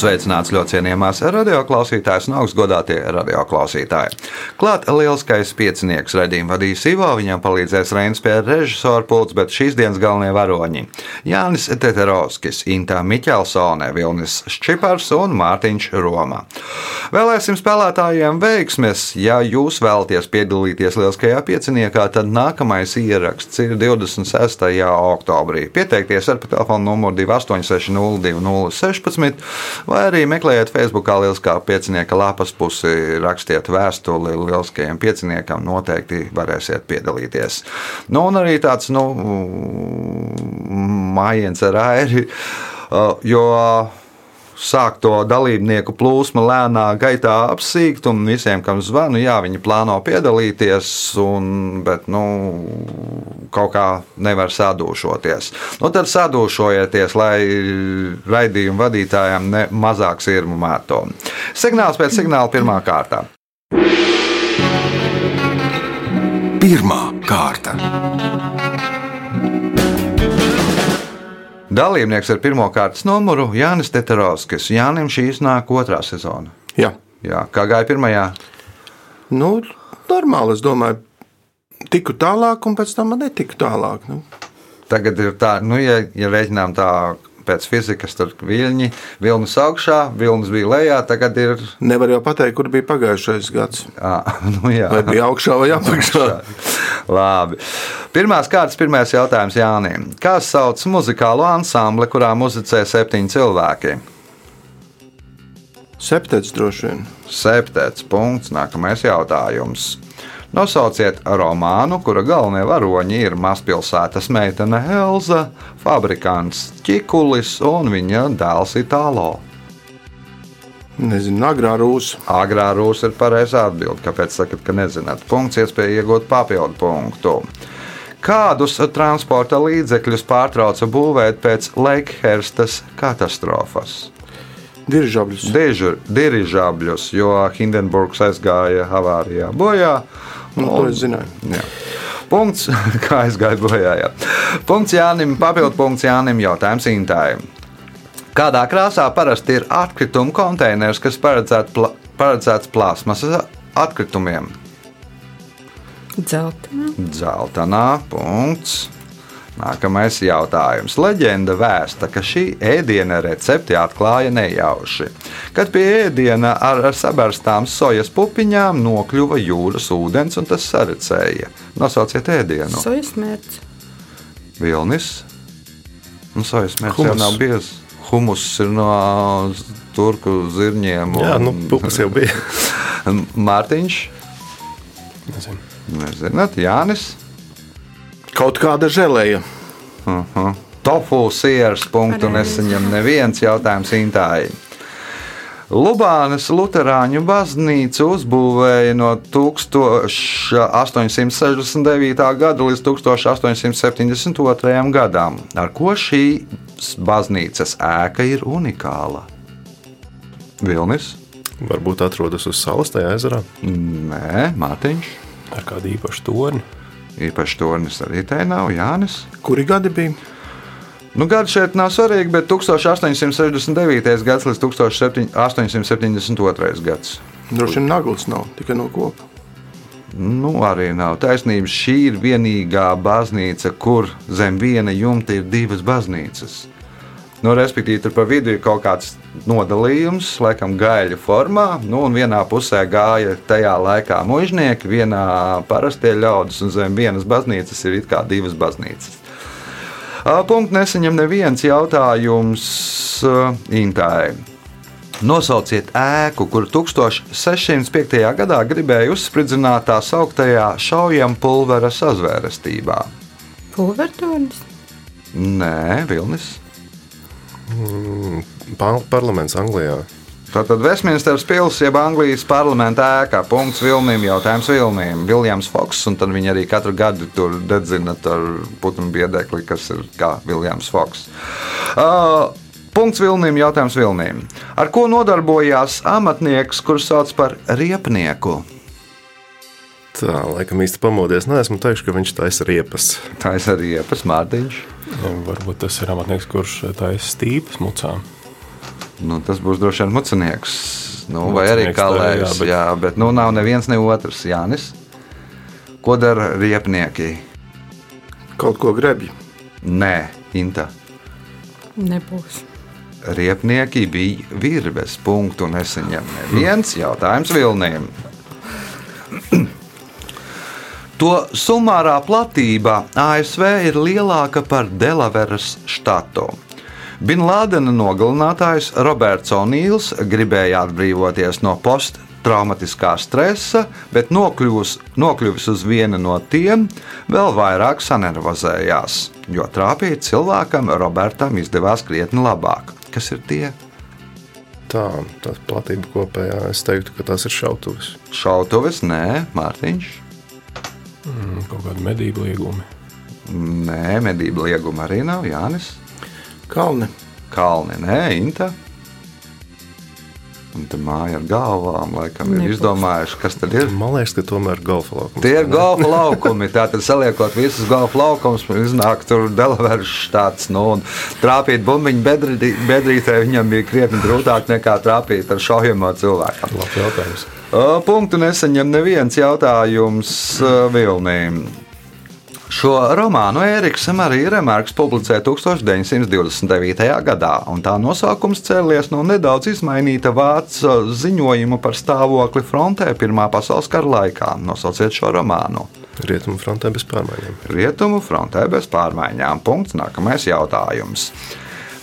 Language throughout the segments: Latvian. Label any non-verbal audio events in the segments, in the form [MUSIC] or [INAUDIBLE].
Sveicināts ļoti cienījamās radioklausītājas un augstgadātie radioklausītāji. Klāt lielskais piecinieks redzījuma vadīs Ivo, viņam palīdzēs Reinas pie režisora pults, bet šīs dienas galvenie varoņi - Jānis Teterovskis, Intā Miķelsone, Vilnis Ščipars un Mārtiņš Roma. Vēlēsim spēlētājiem veiksmes. Ja jūs vēlaties piedalīties lielskajā pieciniekā, tad nākamais ieraksts ir 26. oktobrī. Pieteikties ar telefonu numuru 28602016 vai arī meklējiet Facebookā Lieliskā piecinieka lapas pusi, rakstiet vēstuli Lieliskajam pieciniekam, noteikti varēsiet piedalīties. Nu, un arī tāds, nu, mājiens ar airi, jo sāk to dalībnieku plūsmu lēnā gaitā apsīkt, un visiem, kam zvanu, jā, viņi plāno piedalīties, un, bet nu, kaut kā nevar sadūšoties. Nu, tad sadūšojieties, lai raidījumu vadītājiem ne mazāk sirmu mēto. Signāls pēc signāla pirmā kārtā. Pirmā kārta. Dalībnieks ar pirmā kārtas numuru Jānis Teterovskis. Jānim šīs nāk otrā sezona. Jā. Jā, kā gāja pirmajā? Nu, normāli, es domāju, tiku tālāk, un pēc tam man netiku tālāk. Nu. Tagad ir tā, nu, ja, ja reiķinām tā pēc fizikas, tur viļņi, vilnis augšā, vilnis bija lejā, tagad ir. Nevar jau pateikt, kur bija pagājušais gads. À, [LAUGHS] nu jā. Vai bija augšā vai apakšā? [LAUGHS] Labi. Pirmās kārtas, pirmais jautājums Jānim. Kā sauc muzikālo ansambli, kurā muzicē septiņi cilvēki? Septets droši vien. Septets punkts. Nākamais jautājums. Nosauciet romānu, kura galvenie varoņi ir mazpilsētas meitene Elza, fabrikants Čikulis un viņa dēls Itālo. Nezinu, agrā rūsa. Agrā rūsa ir pareizā atbilde. Kāpēc sakat, ka nezināt? Punkts, iespēja iegūt papildu punktu. Kādus transporta līdzekļus pārtrauca būvēt pēc Lakeherstas katastrofas? Dirižabļus. Dirižabļus, jo Hindenburgs aizgāja avārijā bojā. Nu, to es zināju. Jā. Punkts, [LAUGHS] kā aizgāja bojā. Jā. Punkts Jānim, papildu punkts Jānim, jautājums Intājam. Kādā krāsā parasti ir atkritumu konteiners, kas paredzēt pla paredzēts plasmasas atkritumiem? Dzeltenā. Zeltainā punkts. Nākamais jautājums. Leģenda vēsta, ka šī ēdiena recepti atklāja nejauši. Kad pie ēdiena ar, ar sabērstām sojas pupiņām nokļuva jūras ūdens un tas sarecēja. Nosauciet ēdienu. Sojas mērķis. Vilnis. Un sojas mērķis jau Humus. nav biezs. Humus ir no turku zirņiem. Jā, nu, pupas jau bija. [LAUGHS] Mārtiņš. Nezinu. Nezināt, Jānis. Kaut kāda žēlēja. Uh -huh. Tofu sieras punktu nesaņem neviens jautājums Intāji. Lubānas Lutāņu baznīcu uzbūvēja no 1869. gada līdz 1872. gadam. Ar ko šī baznīcas ēka ir unikāla? Vilnis? Varbūt atrodas uz salas tajā ezerā Nē, Mārtiņš. ar kādu īpašu torni. Īpaši tornis arī te nav Jānis. Kuri gadi bija? Nu, gadi šeit nav svarīgi, bet 1869. gads līdz 1872. gads. Droši vien nagls nav, tikai no kopa. Nu, arī nav taisnība. Šī ir vienīgā baznīca, kur zem viena jumta ir divas baznīcas. Nu, respektīvi, tur pa vidu ir kaut kāds nodalījums, laikam, gaļa formā. Nu, un vienā pusē gāja tajā laikā mužnieki, vienā parastie ļaudis, un zem vienas baznīcas ir it kā divas baznīcas. Punkts nesaņem neviens jautājums Intai. Nosauciet ēku, kur 1605. gadā gribēja uzspridzināt tā sauktajā šaujam pulvera sazvērestībā. Pulvertornis. Nē, Vilnis. Pa- Parlaments Anglijā. Tātad Westminsteras pilsēta, jeb Anglijas parlamenta ēka, punkts Vilniem, jautājums Vilniem. Viljams Foks, un tad viņi arī katru gadu tur dedzina ar putnu biedekli, kas ir kā Viljams Foks. Uh, Punkts Vilniem, jautājums Vilniem. Ar ko nodarbojās amatnieks, kurš sauc par riepnieku? Tā, laikam īsti pamodies. Nē, esmu teikšu, ka viņš taisa riepas. Tā ir arī iepas Mārtiņš. Nu, Varbūt tas ir amatnieks, kurš taisa stīpas mucām. Nu, tas būs droši vien mucinieks. Nu, vai arī Mucinieks kalējs. jā, bet- Jā, bet nu, nav neviens ne otrs. Jānis. Ko dara riepnieki? Kaut ko grebi. Nē, Inta. Nebūs. Riepnieki bija virves punktu neseņem. Neviens jautājums Vilniem. To sumārā platība ASV ir lielāka par Delaveras štatu. Bin Lādena nogalinātājs Roberts O'Nīls gribēja atbrīvoties no posttraumatiskā stresa, bet nokļuvis, nokļuvis uz vienu no tiem, vēl vairāk sanervozējās, jo trāpīt cilvēkam Robertam izdevās krietni labāk. Kas ir tie? Tā, tā platība kopējā. Es teiktu, ka tās ir šautuves. Šautuves, nē, Mārtiņš. Mm, Kaut kāda medību liegumi. Nē, medību lieguma arī nav Jānis. Kalni. Kalni, nē, Inta. Un tā māja ar galvām, laikam, ir Nebūs. izdomājuši, kas tad ir. Man liekas, ka tomēr golfa laukums. Tie ir golfa laukumi. Tātad, saliekot visus golfa laukumus, iznāk tur Delaveras štāts. Nu, un trāpīt bumbiņu bedrī- bedrītē viņam bija krietni grūtāk nekā trāpīt ar šaujamo cilvēku. Labs jautājums. Punktu nesaņem neviens jautājums Vilnīm. Šo romānu Ēriks Marija Remarks publicēja 1929. gadā, un tā nosaukums cēlies no nedaudz izmainīta vācu ziņojuma par stāvokli frontē Pirmā pasaules kara laikā. Nosauciet šo romānu. Rietumu frontē bez pārmaiņām. Rietumu frontē bez pārmaiņām. Punkts. Nākamais jautājums.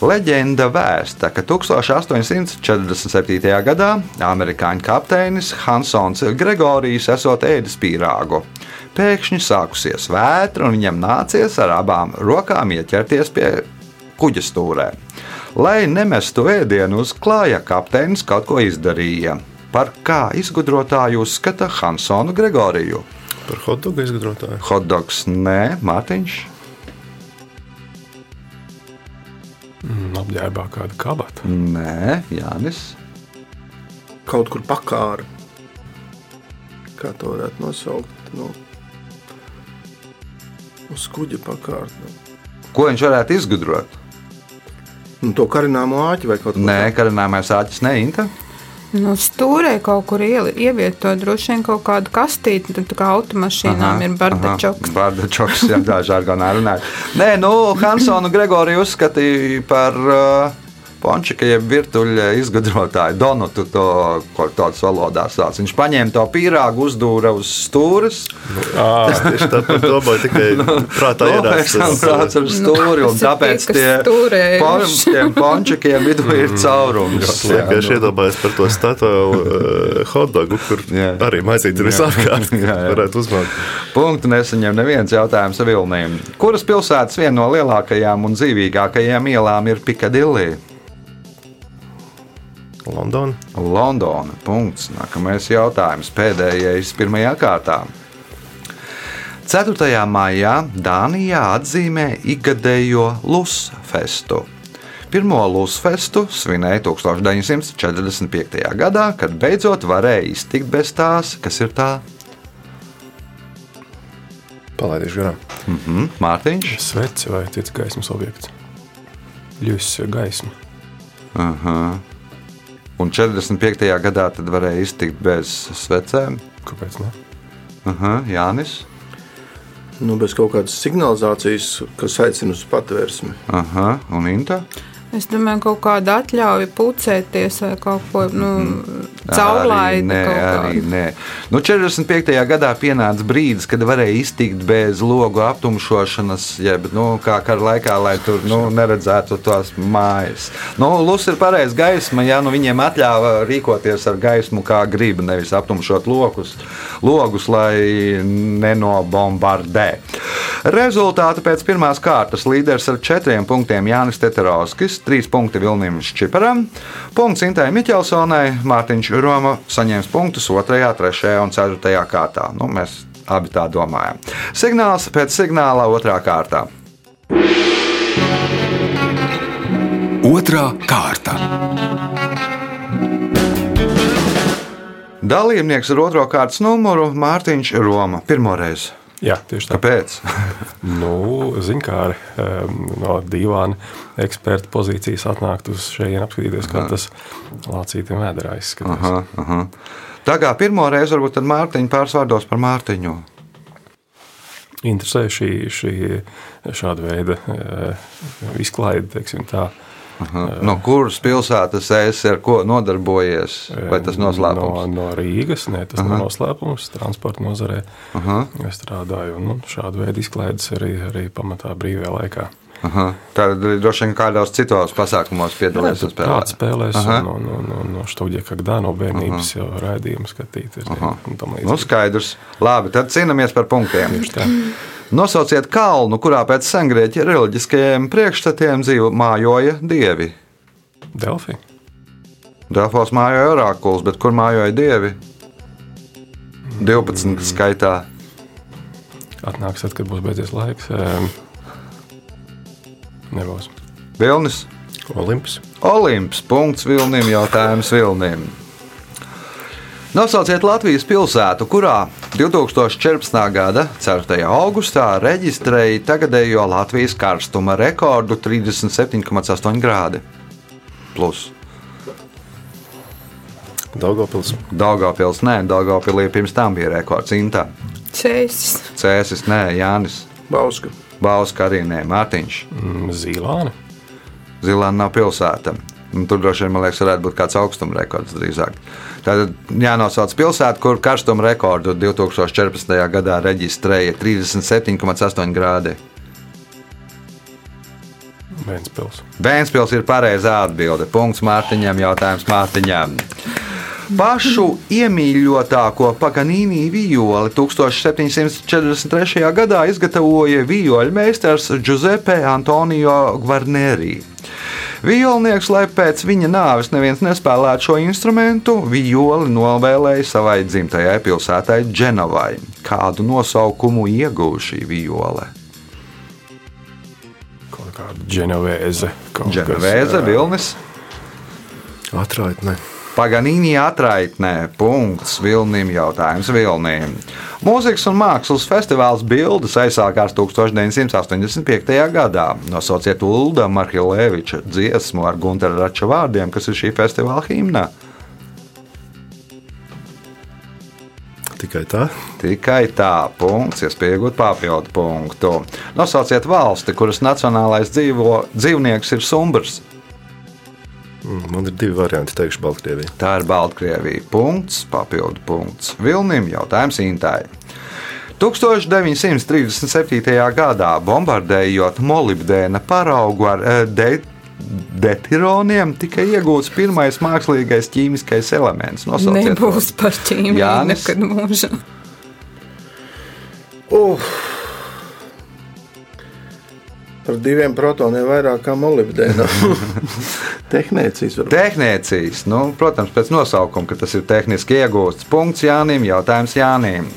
Leģenda vēsta, ka 1847. gadā amerikāņu kapteinis Hansons Gregorijs esot ēdis pīrāgu. Pēkšņi sākusies vētra, un viņam nācies ar abām rokām ieķerties pie kuģa stūrē. Lai nemestu ēdienu uz klāja, kapteinis kaut ko izdarīja. Par kā izgudrotāju uzskata Hansonu Gregoriju? Par hotdogu izgudrotāju. Hotdogs, nē, Mārtiņš. Mm, Apģērbā kāda kabata. Nē, Jānis. Kaut kur pakāra. Kā to varētu nosaukt? Nu, uz kuģa pakārt. Nu. Ko viņš varētu izgudrot? Nu, to karināmo āķi vai kaut ko Nē, karināmais āķis neinta. Nu, stūrē kaut kur ieli- ievietot droši vien kaut kādu kastīti, tad tā kā automašīnām ir bardačoks. Bardačoks, jā, tā žargonā runājot. Nē, nu, Hansonu Gregoriju uzskatīja par uh, pončika, jeb virtuļa izgudrotāju. Donutu to, ko tāds valodā sauc. Viņš paņēma to pīrāgu, uzdūra uz stūres. Es tieši tāpat domāju, tikai [LAUGHS] prātā Nolaiks ierāsts. un tāds ar stūri, un tāpēc tie, tiem pončikiem vidū ir caurums. Jā, Es nu. iedomājos par to statuju hotdogu, kur arī maisīt ir visapkārt. Varētu uzmanīt. Punktu nesaņem neviens jautājums Vilniem. Kuras pilsētas viena no lielākajām un dzīvīgākajām ielām ir Pikadilī? Londona. Londona. Punkts. Nākamais jautājums. Pēdējais pirmajā kārtā. 4. maijā Dānijā atzīmē ikgadējo Lusfestu. Pirmo Lusfestu svinēja 1945. gadā, kad beidzot varēja iztikt bez tās, kas ir tā Palaidīšu garām. mhm, Mārtiņš. Sveci vai cits gaismas objekts. Ļus gaisma. Aha. Un 45. gadā tad varēja iztikt bez svecēm. Kāpēc ne? Aha, Jānis. Nu, bez kaut kādas signalizācijas, kas aicina uz patvērsmi. Aha, un Inta. Es domāju, kaut kāda atļauja pucēties vai kaut ko nu, Arī caurlaida. nē, arī nē. Nu, 45. gadā pienāca brīdis, kad varēja iztikt bez logu aptumšošanas, jeb nu, kā kara laikā, lai tur nu, neredzētu tās mājas. Nu, Lus ir pareizs gaisma, ja nu, viņiem atļāva rīkoties ar gaismu, kā grib, nevis aptumšot lokus, logus, lai nenobombardē. Rezultāti pēc pirmās kārtas līderis ar četriem punktiem Jānis Teterovskis, trīs punkti Vilnim Šķiparam, punkts Intai Miķelsonai, Mārtiņš Roma saņems punktus 2., 3. un 4. kārtā. Nu, mēs abi tā domājam. Signāls pēc signāla 2. kārtā. Otra kārta. Dalībnieks ar otro kārtas numuru Mārtiņš Roma. Pirmoreiz. Jā, tieši tā. Kāpēc? [LAUGHS] Nu, Zinkāri no divām eksperta pozīcijas atnākt uz šejienes, apskatīties, kā tas lācītiem vēdā izskatās. Aha, aha. Tā kā pirmo reizi varbūt tad Mārtiņa pārsvārdos par Mārtiņu. Interesē šī, šī šāda veida eh, izklaide, teiksim tā. Aha. No kuras pilsētas es ar ko nodarbojies? Vai tas noslēpums? No, no Rīgas, nē, tas Aha. nav noslēpums. Transporta nozarē Aha. es strādāju. Un, nu, šādu veidu izklaides arī, arī pamatā brīvajā laikā. Aha. Tad droši vien kādos citos pasākumos Tādas spēlēt. spēlēs, Aha. no, no, no, no Stūģa Kagdā, no bērnības jau raidījumu skatīties. Aha. Nu, skaidrs. Labi, tad cīnāmies par punktiem. Nosauciet kalnu, kurā pēc sengrieķa reliģiskajiem priekšstatiem dzīvo mājoja dievi. Delfi. Dēlφos mājoja orakuls, bet kur mājoja dievi? 12 skaitā. Atnāks, tad, kad būs beidzies laiks. Em, Nebūs. Vilnis, Olimps. Olimps, punkts Vilnim, jautājums Vilnim. Nosauciet Latvijas pilsētu, kurā 2014. gada 4. augustā reģistrēja tagadējo Latvijas karstuma rekordu 37,8 grādi. Plus. Daugopils. Daugopils, nē, Daugopilī pirms tam bija rekords Intā. Cēsis. Cēsis, nē, Jānis. Bauska. Bauska arī nē, Mārtiņš. Mm, Zīlāne. Zilāna nav pilsēta. Un Tur droši vien, man liekas, varētu būt kāds augstuma rekords drīzāk. Tad jānosauc pilsēta, kur karstuma rekordu 2014. gadā reģistrēja 37,8 grādi. Vēnspils. Vēnspils ir pareizā atbilde. Punkts Mārtiņam, jautājums Mārtiņam. Pašu iemīļotāko Paganīnī violi 1743. gadā izgatavoja vijoļu meistars Giuseppe Antonio Gvarneri. Vijolnieks, lai pēc viņa nāves neviens nespēlētu šo instrumentu, violi novēlēja savai dzimtajai pilsētai Dženovai. Kādu nosaukumu ieguva šī viole? Kaut kāda Dženovēze, jā. Vilnis. Atraitne. Paganīni atraitnē, punkts Vilnim, jautājums Vilnim. Mūzikas un mākslas festivāls Bildes aizsākās 1985. gadā. Nosauciet Ulda Marhileviča dziesmu ar Gunteru Rača vārdiem, kas ir šī festivāla himna. Tikai tā. Tikai tā, punkts, iespēja iegūt papildu punktu. Nosauciet valsti, kuras nacionālais dzīvo, dzīvnieks ir sumbrs. Mm, Man ir divi varianti. Teikšu Baltkrieviju. Tā ir Baltkrievija. Punkts, papildu punkts. Vilnim jautājums Intai. 1937. gadā bombardējot molibdēna paraugu ar eh, de, detironiem, tika iegūts pirmais mākslīgais ķīmiskais elements. Nosauciet to. Nebūs par ķīmiju nekad mūžā. Uh. Par diviem protoniem vairāk kā molibdēna. [LAUGHS] Tehnēcijas varbūt. Tehnēcijas, nu, protams, pēc nosaukuma, ka tas ir tehniski iegūsts. Punkts Jānim, jautājums Jānim.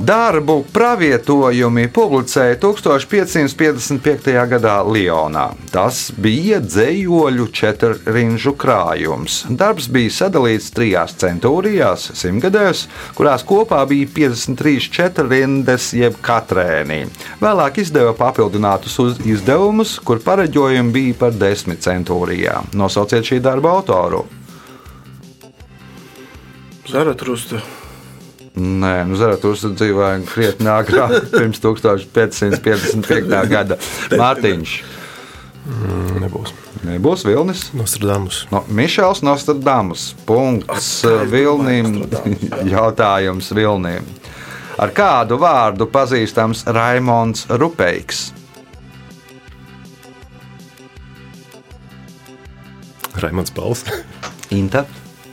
Darbu pravietojumi publicēja 1555. gadā Lionā. Tas bija dzējoļu četrrinžu krājums. Darbs bija sadalīts trijās centūrijās, simtgadēs, kurās kopā bija 53 četrrindes jeb katrēnī. Vēlāk izdeva papildinātus izdevumus, kur pareģojumi bija par desmit centūrijām. Nosauciet šī darba autoru. Zaratrusta. Nē, nu, Zaratūrs dzīvoja krietni agrāk, [LAUGHS] pirms 1555. gada. Mārtiņš. Mm, Nebūs. Nebūs Vilnis. Nostradamus. No, Mišels Nostradamus. Punkts Vilnim. [LAUGHS] Jautājums Vilnim. Ar kādu vārdu pazīstams Raimons Rupeiks? Raimons Pauls. Inta.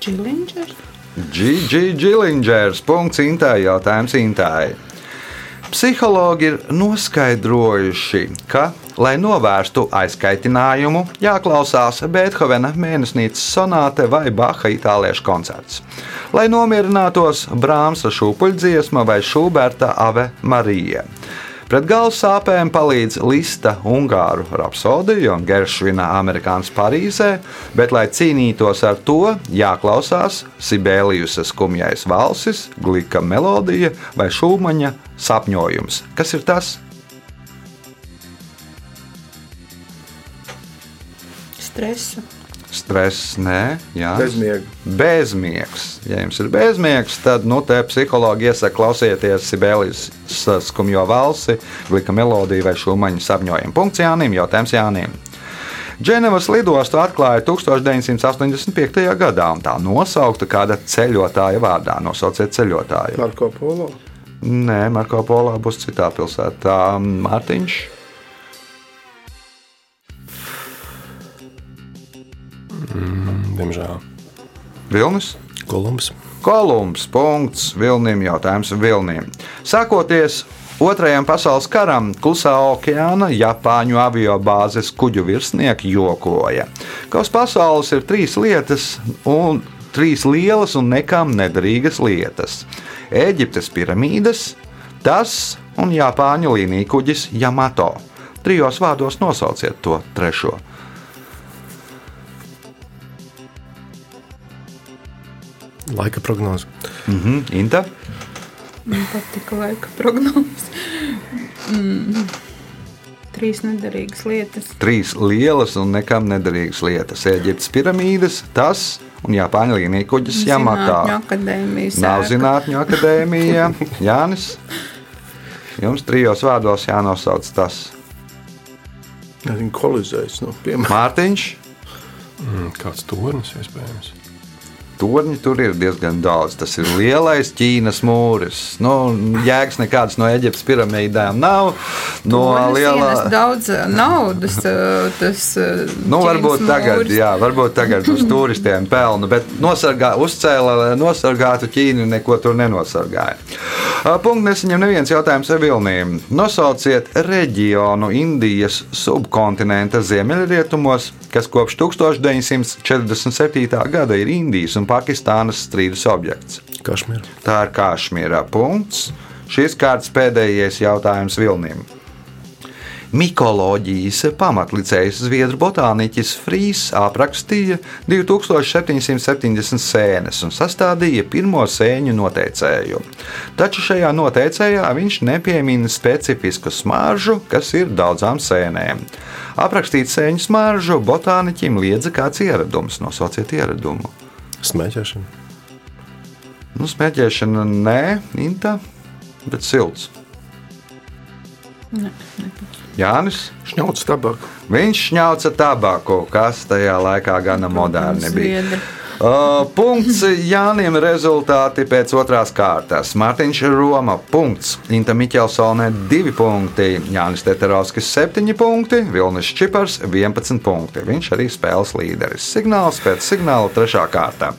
Čiliņģers. Gigi Gilingers. Punkts Intai. Jautājums Intai. Psihologi ir noskaidrojuši, ka, lai novērstu aizkaitinājumu, jāklausās Beethovena mēnesnīcas sonāte vai Baha itāliešu koncerts. Lai nomierinātos Brāmsa šūpuļdziesma vai Šuberta Ave Marija. Pret galvas sāpēm palīdz Lista Ungāru rapsodija un Geršvina amerikāņu Parīzē, bet, lai cīnītos ar to, jāklausās Sibēlijus skumjais valsis, glika melodija vai šūmaņa sapņojums. Kas ir tas? Stresu. Stress, nē, jā. Bezmiega. Bezmiegs. Ja jums ir bezmiegs, tad nu, psihologi iesaka klausieties Sibēlijas skumjo valsi, glika melodiju vai šūmaņu sapņojumu. Punkts Jānim, jautājums Jānim. Dženevas lidostu atklāja 1985. gadā, un tā nosaukta kāda ceļotāja vārdā. Nosauciet ceļotāju. Marko Polo. Nē, Marko Polā būs citā pilsētā. Mārtiņš. Diemžēl. Vilnis. Kolumbs. Kolumbs. Punkts. Vilnim jautājums Vilnim. Sākoties Otrajam pasaules karam Klusā okeāna Japāņu avio bāzes kuģu virsnieki jokoja, ka uz pasaules ir trīs lietas un trīs lielas un nekam nederīgas lietas - Eģiptes piramīdas, tas un Japāņu līnija kuģis Yamato. Trijos vārdos nosauciet to trešo. Laika prognoze. Mhm, Inta. Man patika laika prognozes. Mm. Trīs nederīgas lietas. Trīs lielas un nekam nederīgas lietas - Eģiptes piramīdas, tas un Japāņu līnija kuģis Yamato. Zinātņu akadēmijas Nav zinātņu akadēmija. Jānis. Jums trijos vārdos jānosauc tas. Nezinu, kolizējis. Nu, piemēram, Mārtiņš. Mm, Kāds tornis iespējams. Torņi tur ir diezgan daudz. Tas ir lielais Ķīnas mūris. Nu, jēgas nekādas no Eģiptes piramīdām nav. No lielā... daudz eh, naudas. eh, Tas, eh, Nu, varbūt Ķīnas tagad, mūris. jā, varbūt tagad uz turistiem pelnu, bet nosargā, uzcēla, lai nosargātu Ķīnu, neko tur nenosargāja. Punkts nesaņem neviens jautājums ar Vilniem. Nosauciet reģionu Indijas subkontinenta ziemeļrietumos, kas kopš 1947. gada ir Indijas un Pakistānas strīdus objekts. Kašmīra. Tā ir Kašmīra punkts. Šis kārtas pēdējais jautājums Vilnim. Mikoloģijas pamatlicējs Zviedru botāniķis Frīs aprakstīja 2770 sēnes un sastādīja pirmo sēņu noteicēju. Taču šajā noteicējā viņš nepiemina specifisku smaržu, kas ir daudzām sēnēm. Aprakstīt sēņu smaržu botāniķim liedza kāds ieradums. Nosauciet ieradumu. Smēķēšana. Nu, smēķēšana nē, Inta, bet silts. Jānis. šņauts tabaku. Viņš šņauca tabaku, kas tajā laikā gana moderni bija. Zviedri. Uh, punkts Jānim rezultāti pēc otrās kārtas. Mārtiņš Roma, punkts. Inta Miķelsone, 2 punkti. Jānis Teterovskis, 7 punkti. Vilnis Čipars, 11 punkti. Viņš arī spēles līderis. Signāls pēc signāla, 3. kārta.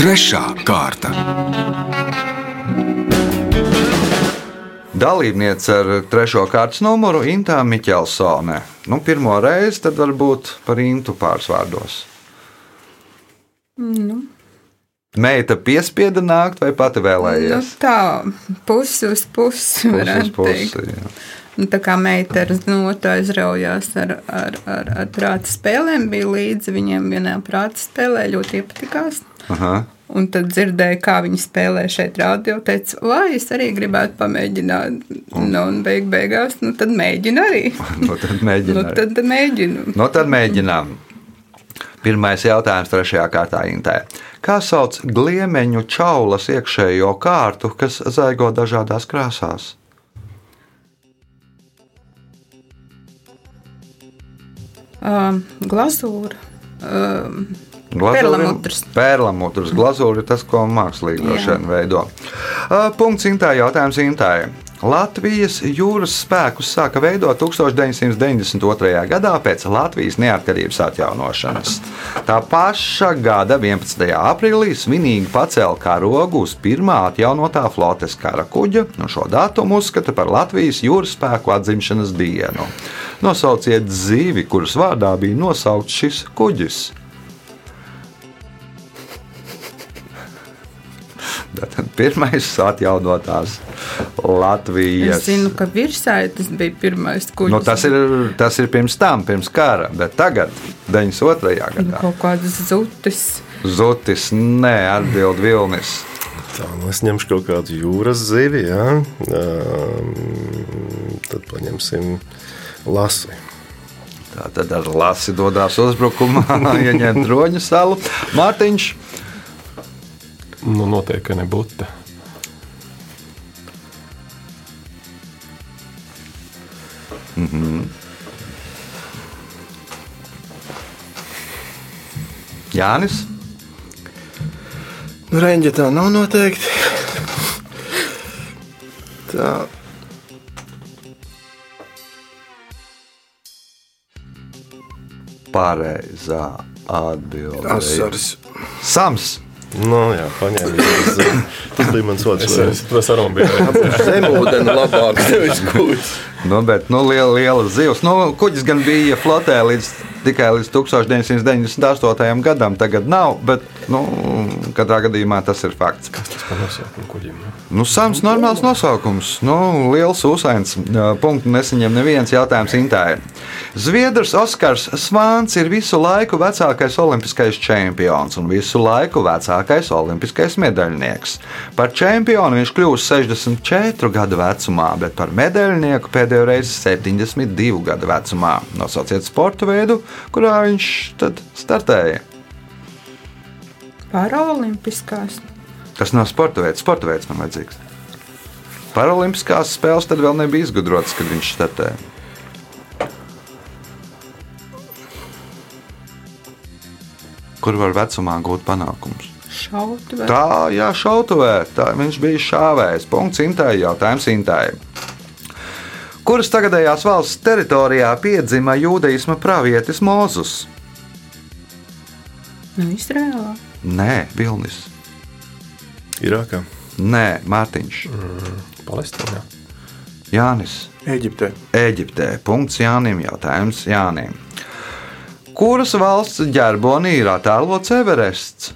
Trešā kārta. Dalībniece ar trešo kārtas numuru Intā Miķelsone. Nu, pirmo reizi tad varbūt par Intu pāris vārdos. Nu, Meita piespieda nākt vai pati nu, vēlējies? tā, pusi uz pusi. Teikt. pusi. Un Tā kā meita ar notu aizraujās ar, ar, ar, ar prāta spēlēm, bija līdzi viņiem vienā prāta spēlē, ļoti iepatikās. Aha. Un tad dzirdēju, kā viņi spēlē šeit radio. Teicu, vai es arī gribētu pamēģināt. Nu, un beig beigās, nu tad mēģinu arī. [LAUGHS] Nu, tad mēģinām. nu, tad mēģinu. Nu, tad mēģinām. Pirmais jautājums trešajā kārtā Intē. Kā sauc gliemeņu čaulas iekšējo kārtu, kas zaigo dažādās krāsās? Um, glazūra. Um, Perlamutrs. Glazūra ir tas, ko mākslīgi droši vien veido. Uh, Punkts Intā. Jautājums Intā. Latvijas jūras spēkus sāka veidot 1992. gadā pēc Latvijas neatkarības atjaunošanas. Tā paša gada 11. aprīlī svinīgi pacēla karogu uz pirmā atjaunotā flotes kara kuģa, un šo datumu uzskata par Latvijas jūras spēku atzimšanas dienu. Nosauciet zīvi, kuras vārdā bija nosaukts šis kuģis. Bet pirmais atjaunotās Latvijas. Es zinu, ka virsaitis bija pirmais kuģis. Nu, tas, ir, tas ir pirms tam, pirms kara, bet tagad, 92. gadā, Kaut kādas zutis. Zutis, nē, atbild Vilnis. Tā, nu es ņemšu kaut kādu jūras zivi, ja? um, tad paņemsim lasi. Tā tad ar lasi dodas uzbrukumā, [LAUGHS] ieņemt droņu salu. Mārtiņš, Nu, noteikti, nebūtu. Jānis, Nu, Reņģa tā nav noteikti. Tā. pareizā atbilde. Asaras. Sams. Nu, jā, paņēmu. Tas, tas bija mans otrs. Es, es to sarunu biju. [LAUGHS] Zemūdeni labāk, [LAUGHS] nevis kuģis. Nu, bet nu, liela, liela zivs. Nu, kuģis gan bija flotē līdz, tikai līdz 1998. gadam. Tagad nav, bet nu, katrā gadījumā tas ir fakts. Tas par nosaukumu kuģim. nu. Sams normāls nosaukums. Nu, liels uzsains. Punktu nesaņem neviens jautājums Intēai. Zviedrs Oskars Svāns ir visu laiku vecākais olimpiskais čempions un visu laiku vecākais olimpiskais medaļnieks. Par čempionu viņš kļūst 64 gadu vecumā, bet par medaļnieku pēdējo reizi 72 gadu vecumā. Nosauciet sporta veidu, kurā viņš tad startēja. Paralimpiskās. Tas nav sporta veids. Sporta veids man vajadzīgs. Paralimpiskās spēles tad vēl nebija izgudrotas, kad viņš startēja. Kur var vecumā gūt panākumus? Šauti vai Tā, jā, šautavē. Tā viņš bija šāvējs. Punkts Intai, jautājums Intai. Kuras tagadējās valsts teritorijā piedzima jūdaisma pravietis Mozus? nu, Izrēlā? Nē, Vilnis. Irākā. Nē, Mārtiņš. Palestīnā. Jānis. Eģiptē. Eģiptē. Punkts Jānim. Jautājums Jānim. Kuras valsts ģerbonī ir attēlots Everests?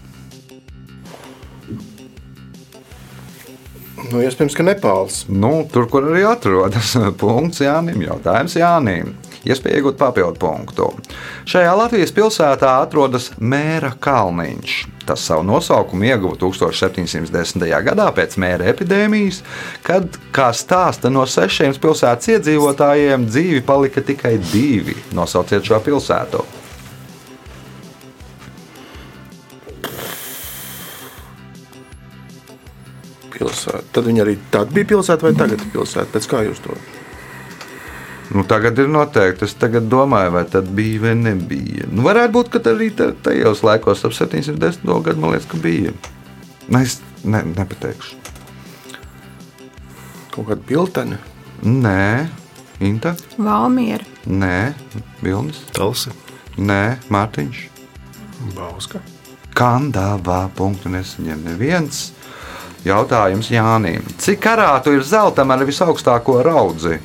Nu, iespējams, ka Nepāls. Nu, tur, kur arī atrodas. [LAUGHS] Punkts Jānim. Jautājums Jānim. Iespēja iegūt papildu punktu. Šajā Latvijas pilsētā atrodas Mēra kalniņš. Tas savu nosaukumu ieguva 1710. gadā pēc mēra epidēmijas, kad, kā stāsta no sešiem pilsētas iedzīvotājiem, dzīvi palika tikai divi. Nosauciet šo pilsētu. Pilsēta. Tad viņi arī tad bija pilsēta vai tagad ir pilsēta? Pēc kā jūs to? Nu, tagad ir noteikti. Es tagad domāju, vai tas bija vai nebija. Nu, varētu būt, ka arī ta- tajos laikos, ap 710. gadu, man liekas, ka bija. Ne, es ne, nepateikšu. Kaut kāda piltene. Nē, Inta. Valmiera. Nē, Vilnis. Talsi. Nē, Mārtiņš. Bauska. Kandavā punktu nesaņem neviens. Jautājums Jānim. Cik karātu ir zeltam ar visaugstāko raudzi?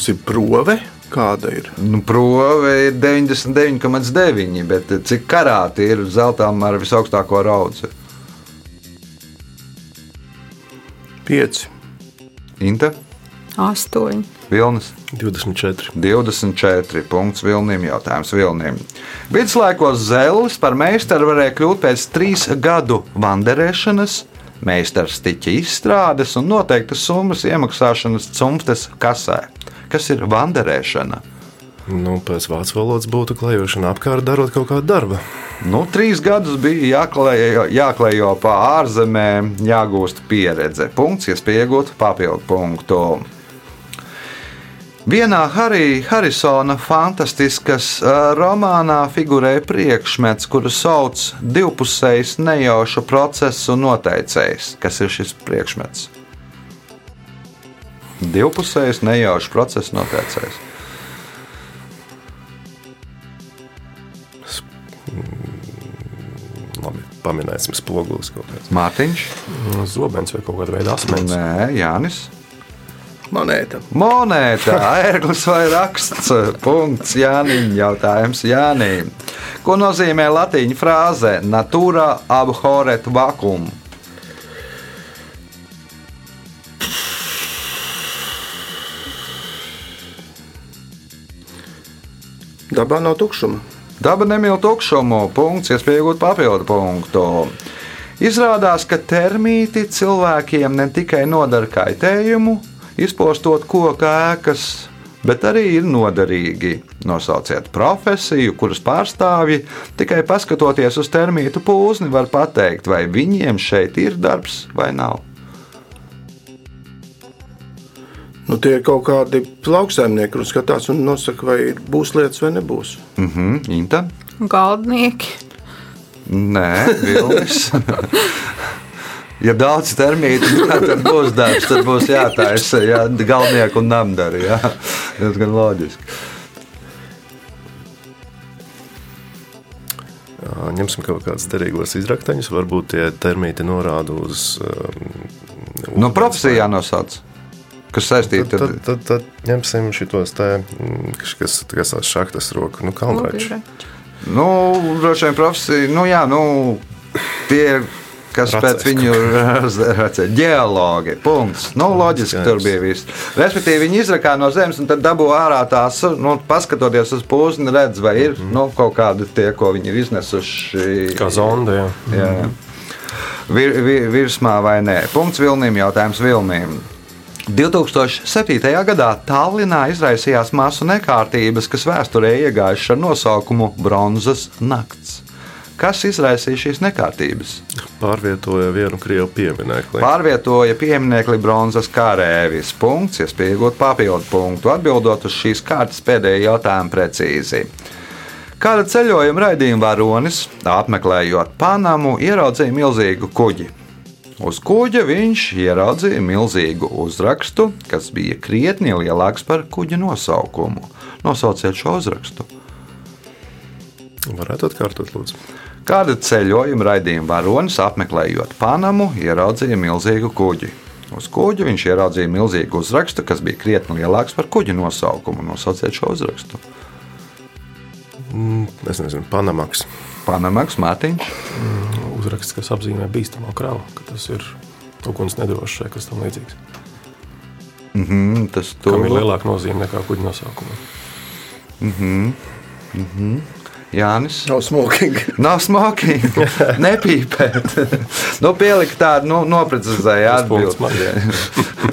Tas ir prove. Kāda ir? Nu, Prove ir 99,9, bet cik karāti ir zeltam ar visaugstāko raudzi? Pieci. Inta, Astoņi. Vilnis. 24. 24. Punkts Vilnim. Jautājums Vilnim. Viduslaikos Zelis par meistaru varēja kļūt pēc trīs gadu vanderēšanas, meistars tiķa izstrādes un noteiktas summas iemaksāšanas cimtas kasē. Kas ir vanderēšana? Nu, pēc vācu valodas būtu klejošana apkārt, darot kaut kādu darbu. Nu, trīs gadus bija jāklējo, jāklējo pa ārzemēm, jāgūst pieredze. Punkts, iespēja iegūt papildu punktu. Vienā Harija Harisona fantastiskas ā, romānā figurē priekšmets, kuru sauc divpusējs nejaušu procesu noteicējs. Kas ir šis priekšmets? Divpusējs nejaušu procesu noteicējs. Labi, paminēsim spogulis kaut kāds. Mārtiņš, Nu, Zobens vai kaut kāda veida asmens. Nē, Jānis. Monēta. Monēta, [LAUGHS] ērglis vai raksts. Punkts Jānim. Jautājums Jānim. Ko nozīmē latīņu frāze Natūra abhoret vakuum? Dabā nav tukšuma. Daba nemīl tukšumu, punkts, iespēja iegūt papildu punktu. Izrādās, ka termīti cilvēkiem ne tikai nodara kaitējumu, izpostot koku ēkas, bet arī ir noderīgi. Nosauciet profesiju, kuras pārstāvji tikai paskatoties uz termītu pūzni, var pateikt, vai viņiem šeit ir darbs vai nav. Nu, tie ir kaut kādi lauksaimnieki, kurus skatās un nosaka, vai būs lietas vai nebūs. Mhm, Inta? Galdnieki. Nē, Vilnis. Ja daudz termītu, nu, tad būs darbs, tad būs jātaisa jā, galvnieku un namdari. Jā. Tas gan loģiski. Ņemsim kaut kādus derīgos izrakteņus. Varbūt tie termīti norāda uz. Um, No profesijā jānosauc. Kas saistīta Tad, ar tad, tad, tad ņemsim šos te, mm, kas, tās šahtas roku, nu, kalnraču. nu, droši vien profesija. Nu, jā, nu, tie, kas Racēs. pēc viņu racē, ģeologi. Punkts. Nu, loģiski Skaidrs. tur bija viss. Respektīvi, viņi izrakā no zemes un tad dabū ārā tās, nu, paskatoties uz pūzni, redz, vai ir nu, kaut kādi tie, ko viņi ir iznesuši. Kā zonda. Jā. Jā, jā. Vir, vir, virsmā vai nē? Punkts Vilniem. Jautājums Vilniem. 2007. gadā Tallinā izraisījās masu nekārtības, kas vēsturē iegājušas ar nosaukumu Bronzas nakts. Kas izraisīja šīs nekārtības? Pārvietoja vienu krievu pieminekli. Pārvietoja pieminiekli bronzas karēvis. Punkts, iespējot papildu punktu, atbildot uz šīs kārtas pēdējo jautājumu precīzi. Kāda ceļojuma raidījuma varonis, apmeklējot Panamu, ieraudzīja milzīgu kuģi. Uz kuģa viņš ieraudzīja milzīgu uzrakstu, kas bija krietni lielāks par kuģa nosaukumu. Nosauciet šo uzrakstu. Varētu atkārtot, lūdzu. Kāda ceļojuma raidījuma varonis, apmeklējot Panamu, ieraudzīja milzīgu kuģi. Uz kuģa viņš ieraudzīja milzīgu uzrakstu, kas bija krietni lielāks par kuģa nosaukumu. Nosauciet šo uzrakstu. Es nezinu, Panamaks. Panamaks Mārtiņš. Uzraksts, kas apzīmē bīstamo kravu, ka tas ir uguns nedrošs vai kas tam līdzīgs. Mm, tas Kam ir lielāka nozīme nekā kuģa nosaukumā. Jānis. Nav smoking. [LAUGHS] Nav smoking, [LAUGHS] nepīpēt. nu, pielikt tādu, nu, noprecizēju jā.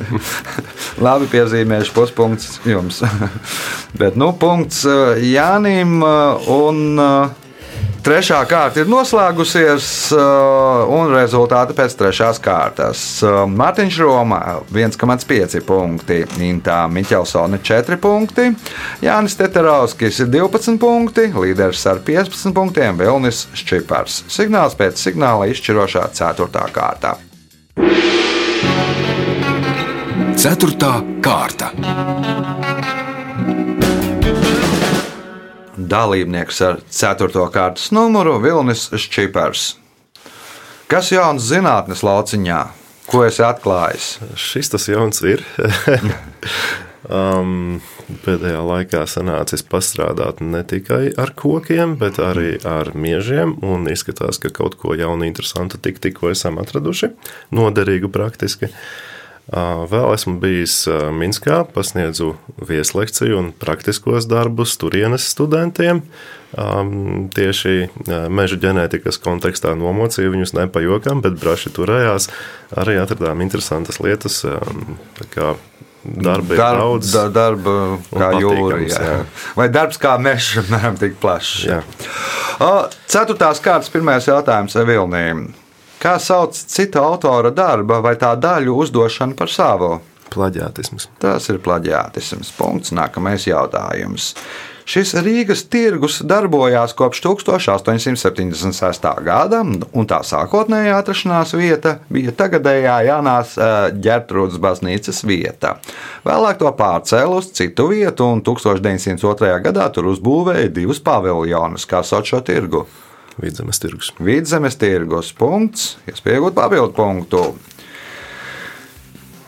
[LAUGHS] Labi piezīmējuši puspunkts jums. Bet, nu, punkts uh, Jānim uh, un uh, trešā kārta ir noslēgusies uh, un rezultāti pēc trešās kārtas. Uh, Mārtiņš Roma 1,5 punkti, Intā Miķelsone 4 punkti, Jānis Teterovskis 12 punkti, līderis ar 15 punktiem Vilnis Šķipars. Signāls pēc signāla izšķirošā 4. kārtā. Ceturtā kārta. Dalībnieks ar 4. kārtas numuru Vilnis Šķipars. Kas jauns zinātnes lauciņā? Ko esi atklājis? Šis tas jauns ir. [LAUGHS] um, pēdējā laikā sanācis pastrādāt ne tikai ar kokiem, bet arī ar miežiem. Un izskatās, ka kaut ko jaunu, interesantu tik, tikko esam atraduši. Noderīgu praktiski. Uh, Vēl esmu bijis Minskā, pasniedzu vieslekciju un praktiskos darbus turienes studentiem. Tieši meža ģenētikas kontekstā nomocīju viņus nepajokam, bet braši turējās. Arī atradām interesantas lietas. tā kā Darba ir Darb- daudz. da- darba kā jūra. Jā. jā. Vai darbs kā mežs, [LAUGHS] piemēram, tik plašs? Jā. Ceturtās kārtas pirmais jautājums Vilniem. Kā sauc cita autora darba vai tā daļu uzdošanu par savu? Plaģiātisms. Tas ir plaģiātisms. Punkts. Nākamais jautājums. Šis Rīgas tirgus darbojās kopš 1876. gada, un tā sākotnējā atrašanās vieta bija tagadējā Jānās ģērtrūdas baznīcas vieta. Vēlāk to pārcēla uz citu vietu, un 1902. gadā tur uzbūvēja divus paviljonus, kā sauc šo tirgu. Vidzemes tirgus. Vidzemes tirgus punkts, iespējot papildu punktu.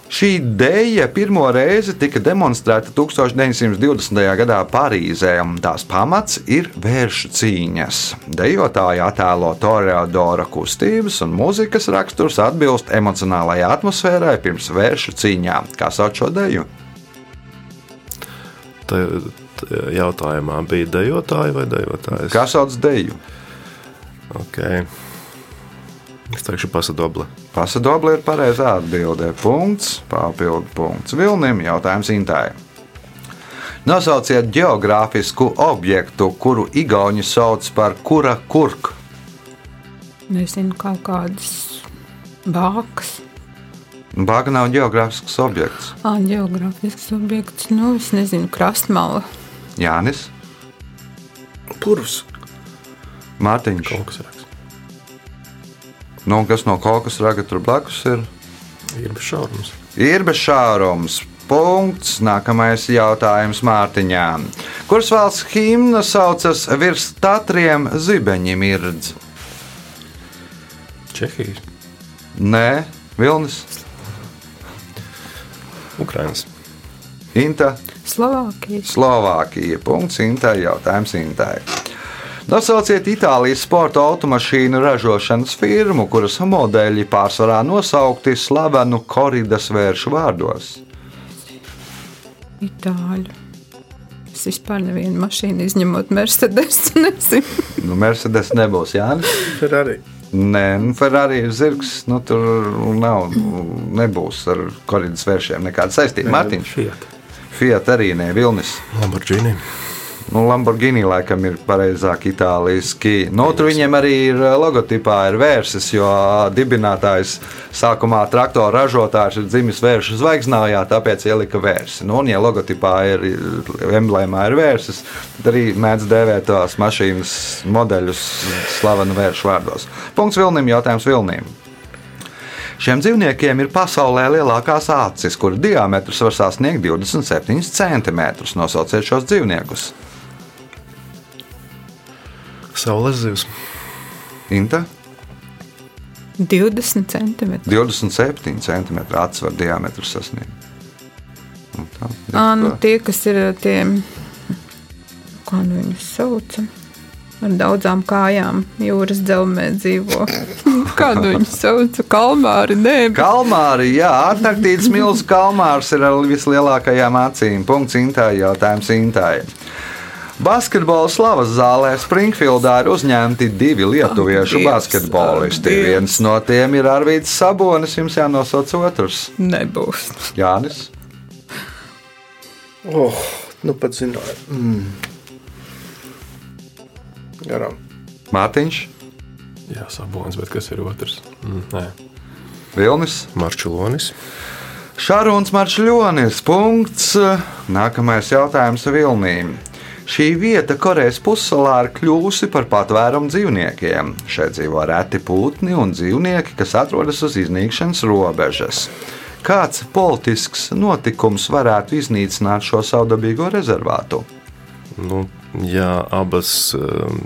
Šī dēļa pirmo reizi tika demonstrēta 1920. gadā Parīzē, un tās pamats ir vēršu cīņas. Dejotāja attēlo toreadora kustības un mūzikas raksturs atbilst emocionālajai atmosfērai pirms vēršu cīņām. Kā sauc šo deju? Tā jautājumā bija dejotāji vai dejotājs? Kā sauc deju? Okay. Es teikšu, pasadobla. Pasadobla ir pareizā atbildē. Punkts, papildu punkts. Vilnim jautājums Intai. Nosauciet geogrāfisku objektu, kuru Igauni sauc par kura kurku. Nezinu, kaut kādas bākas. Bāga nav geogrāfisks objekts. Ā, geogrāfisks objekts. Nu, es nezinu, krastmala. Jānis, Purvs. Mārtiņš. Kaut kas raksts. Nu, kas no kaut kas raga tur blakus ir? Ir bez šaurums. Ir bez šārums. Punkts. Nākamais jautājums Mārtiņām. Kuras valsts himna saucas virs tatriem zibeņi mirdz? Čehijas. Nē, Vilnis, Ukrainas. Inta, Slovākija. Slovākija. Punkts Intai. Jautājums Intai. Nosauciet Itālijas sporta automašīnu ražošanas firmu, kuras modeļi pārsvarā nosaukti slavenu koridas vēršu vārdos. Itāļu. Es vispār nevienu mašīnu izņemot Mercedes. [LAUGHS] Nu, Mercedes nebūs Jānis. Ferrari. Nē, nu, Ferrari ir zirgs. Nu, tur nav, nebūs ar koridas vēršiem nekāda saistība. Mārtiņš, Fiat. Fiat arī ne Vilnis. Lamborghini. Nu, Lamborghini laikam ir pareizāk itāliski. Nu, tur viņiem arī ir eh, logotipā ir vērsis, jo dibinātājs sākumā traktora ražotājs ir dzimis vēršu zvaigznājā, tāpēc ielika vērsi. Nu, un, ja logotipā ir emblēmā ir vērsis, tad arī mēdz dēvēt tās mašīnas modeļus slavenu vēršu vārdos. Punkts Vilnim, jautājums Vilnim. Šiem dzīvniekiem ir pasaulē lielākās acis, kuru diametrs var sasniegt 27 cm. Nosauciet šos dzīvniekus. Saules zivs. Inta 20 centimetri. 27 cm atsvaru diametrs sasniegt. Nu, tā, Ā, nu, tie, kas ir tie, kā nu viņus sauc, ar daudzām kājām, jūras dzelzmē dzīvo. [LAUGHS] Kādu viņu sauc? Kalmāri, nē, bet Kalmāri, jā, Antarktīdas milzu kalmārs ir ar vislielākajām acīm. Punkts Intai, jautājums Intai. Basketbola slavas zālē Springfieldā ir uzņemti divi lietuviešu Dievs, basketbolisti. Dievs. Viens no tiem ir Arvīts Sabonis, jums jānosauc otrs. nebūs. Jānis. Oh, nu pat zināju. Mm. Garām. Mārtiņš, Jā, sabons, bet kas ir otrs? Mm, nē. Vilnis, Marčulonis. Šarūns Marčļonis. Punkts. Nākamais jautājums Vilnīm. Šī vieta Korejas pussalā ir kļuvusi par patvērumu dzīvniekiem. Šeit dzīvo reti putni un dzīvnieki, kas atrodas uz iznīkšanas robežas. Kāds politisks notikums varētu iznīcināt šo savdabīgo rezervātu? Nu, jā, abas um,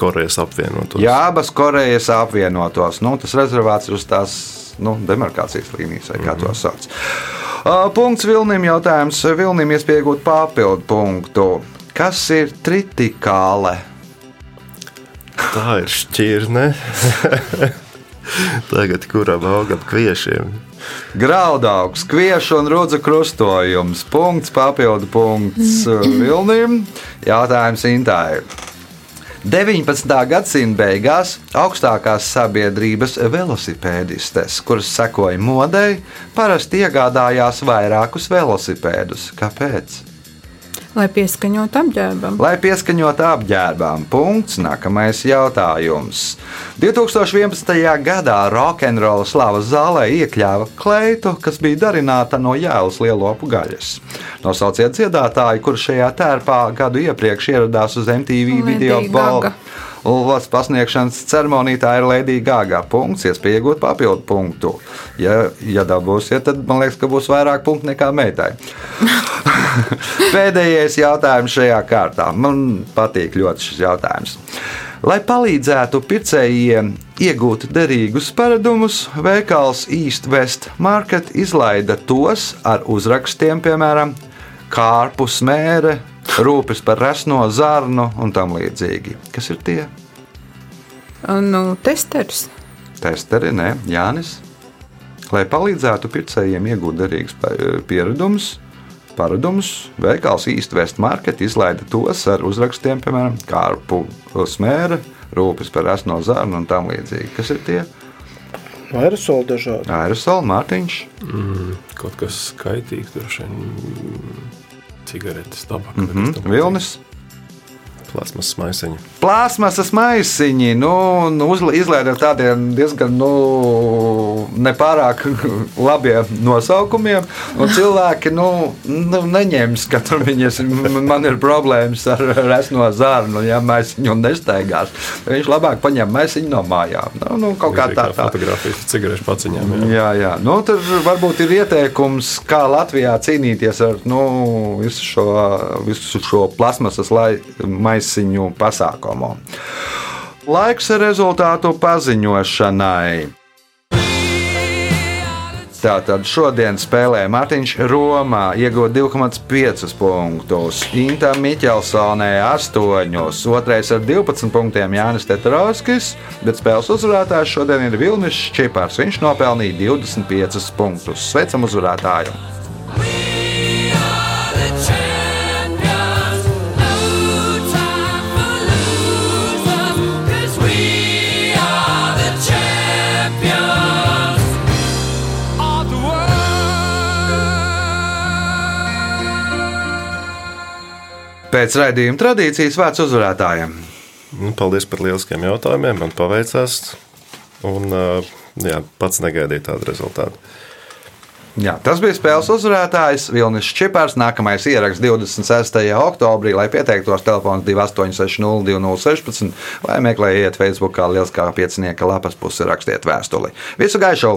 Korejas apvienotos. Jā, abas Korejas apvienotos. Nu, tas rezervāts ir uz tās nu, demarkācijas līnijas, vai kā to sauc. Uh, Punkts Vilnim. Jautājums Vilnim iespējot papildu punktu. Kas ir tritikāle? Tā ir šķirne. [LAUGHS] Tagad kuram augam kviešiem? Graudaugs, kviešu un rudzu krustojums. Punkts, papildu punkts [CLEARS THROAT] Vilnim. Jautājums Intai. 19. gadsimta beigās augstākās sabiedrības velosipēdistes, kuras sekoja modei, parasti iegādājās vairākus velosipēdus. Kāpēc? Lai pieskaņotu apģērbam. Lai pieskaņotu apģērbām, punkts. Nākamais jautājums. 2011. gadā rokenrola slavas zālē iekļāva kleitu, kas bija darināta no jēlas lielopu gaļas. Nosauciet dziedātāju, kurš šajā tērpā gadu iepriekš ieradās uz MTV Lady video balvu. Valsts pasniegšanas ceremonijā tā ir Lēdija Gāga. Punkts, iespēja iegūt papildu punktu. Ja, ja dabūsiet, tad man liekas, ka būs vairāk punktu nekā meitai. [LAUGHS] Pēdējais jautājums šajā kārtā. Man patīk ļoti šis jautājums. Lai palīdzētu pircējiem iegūt derīgus paradumus, veikals East West Market izlaida tos ar uzrakstiem, piemēram, kārpus mēre, rūpes par resno zarnu un tam līdzīgi. Kas ir tie? Nu, testeris. Testeri, ne, Jānis. Lai palīdzētu pircējiem iegūt derīgus pieradumus, paradumus, veikals īsti West Market izlaida tos ar uzrakstiem, piemēram, kārpu smēra, rūpes par esno zarnu un tam līdzīgi. Kas ir tie? Aerosoli dažādi. Aerosoli, Mārtiņš, Kaut kas skaitīgs, droši vien cigaretes, tabaka. mm -hmm. Vilnis. Plasmas maisiņi. Plāsmasas maisiņi, nu, nu izlaida ar tādiem diezgan nu, nepārāk [LAUGHS] labiem nosaukumiem. Cilvēki nu, nu, neņems, ka tur viņas, man ir problēmas ar resno zārnu, ja maisiņu nestaigās. Viņš labāk paņem maisiņu no mājām. Nu, nu, kaut kā tā. tā. Fotogrāfijas cigarešu paciņām. Jā. Jā, jā. Nu, tur varbūt ir ieteikums, kā Latvijā cīnīties ar nu, visu, šo, visu šo plasmasas lai- maisiņu pasākumu. Laiks rezultātu paziņošanai. Tātad šodien spēlē Mārtiņš Romā, iegūta 2,5 punktus, Inta Miķelsonē 8, otrais ar 12 punktiem Jānis Tetrovskis, bet spēles uzvarētājs šodien ir Vilnis Čipars. Viņš nopelnīja 25 punktus. Sveicam uzvarētāju! Pēc raidījuma tradīcijas vārds uzvarētājiem. Nu, paldies par lieliskiem jautājumiem. Man paveicās. Un, jā, pats negaidīju tādu rezultātu. Jā, tas bija spēles uzvarētājs Vilnis Čipars. Nākamais ieraksts 26. oktobrī, lai pieteiktos telefons 2860 2016 vai meklējiet Facebook, kā Lieliskā piecinieka lapas pusi rakstiet vēstuli. Visu gaišu!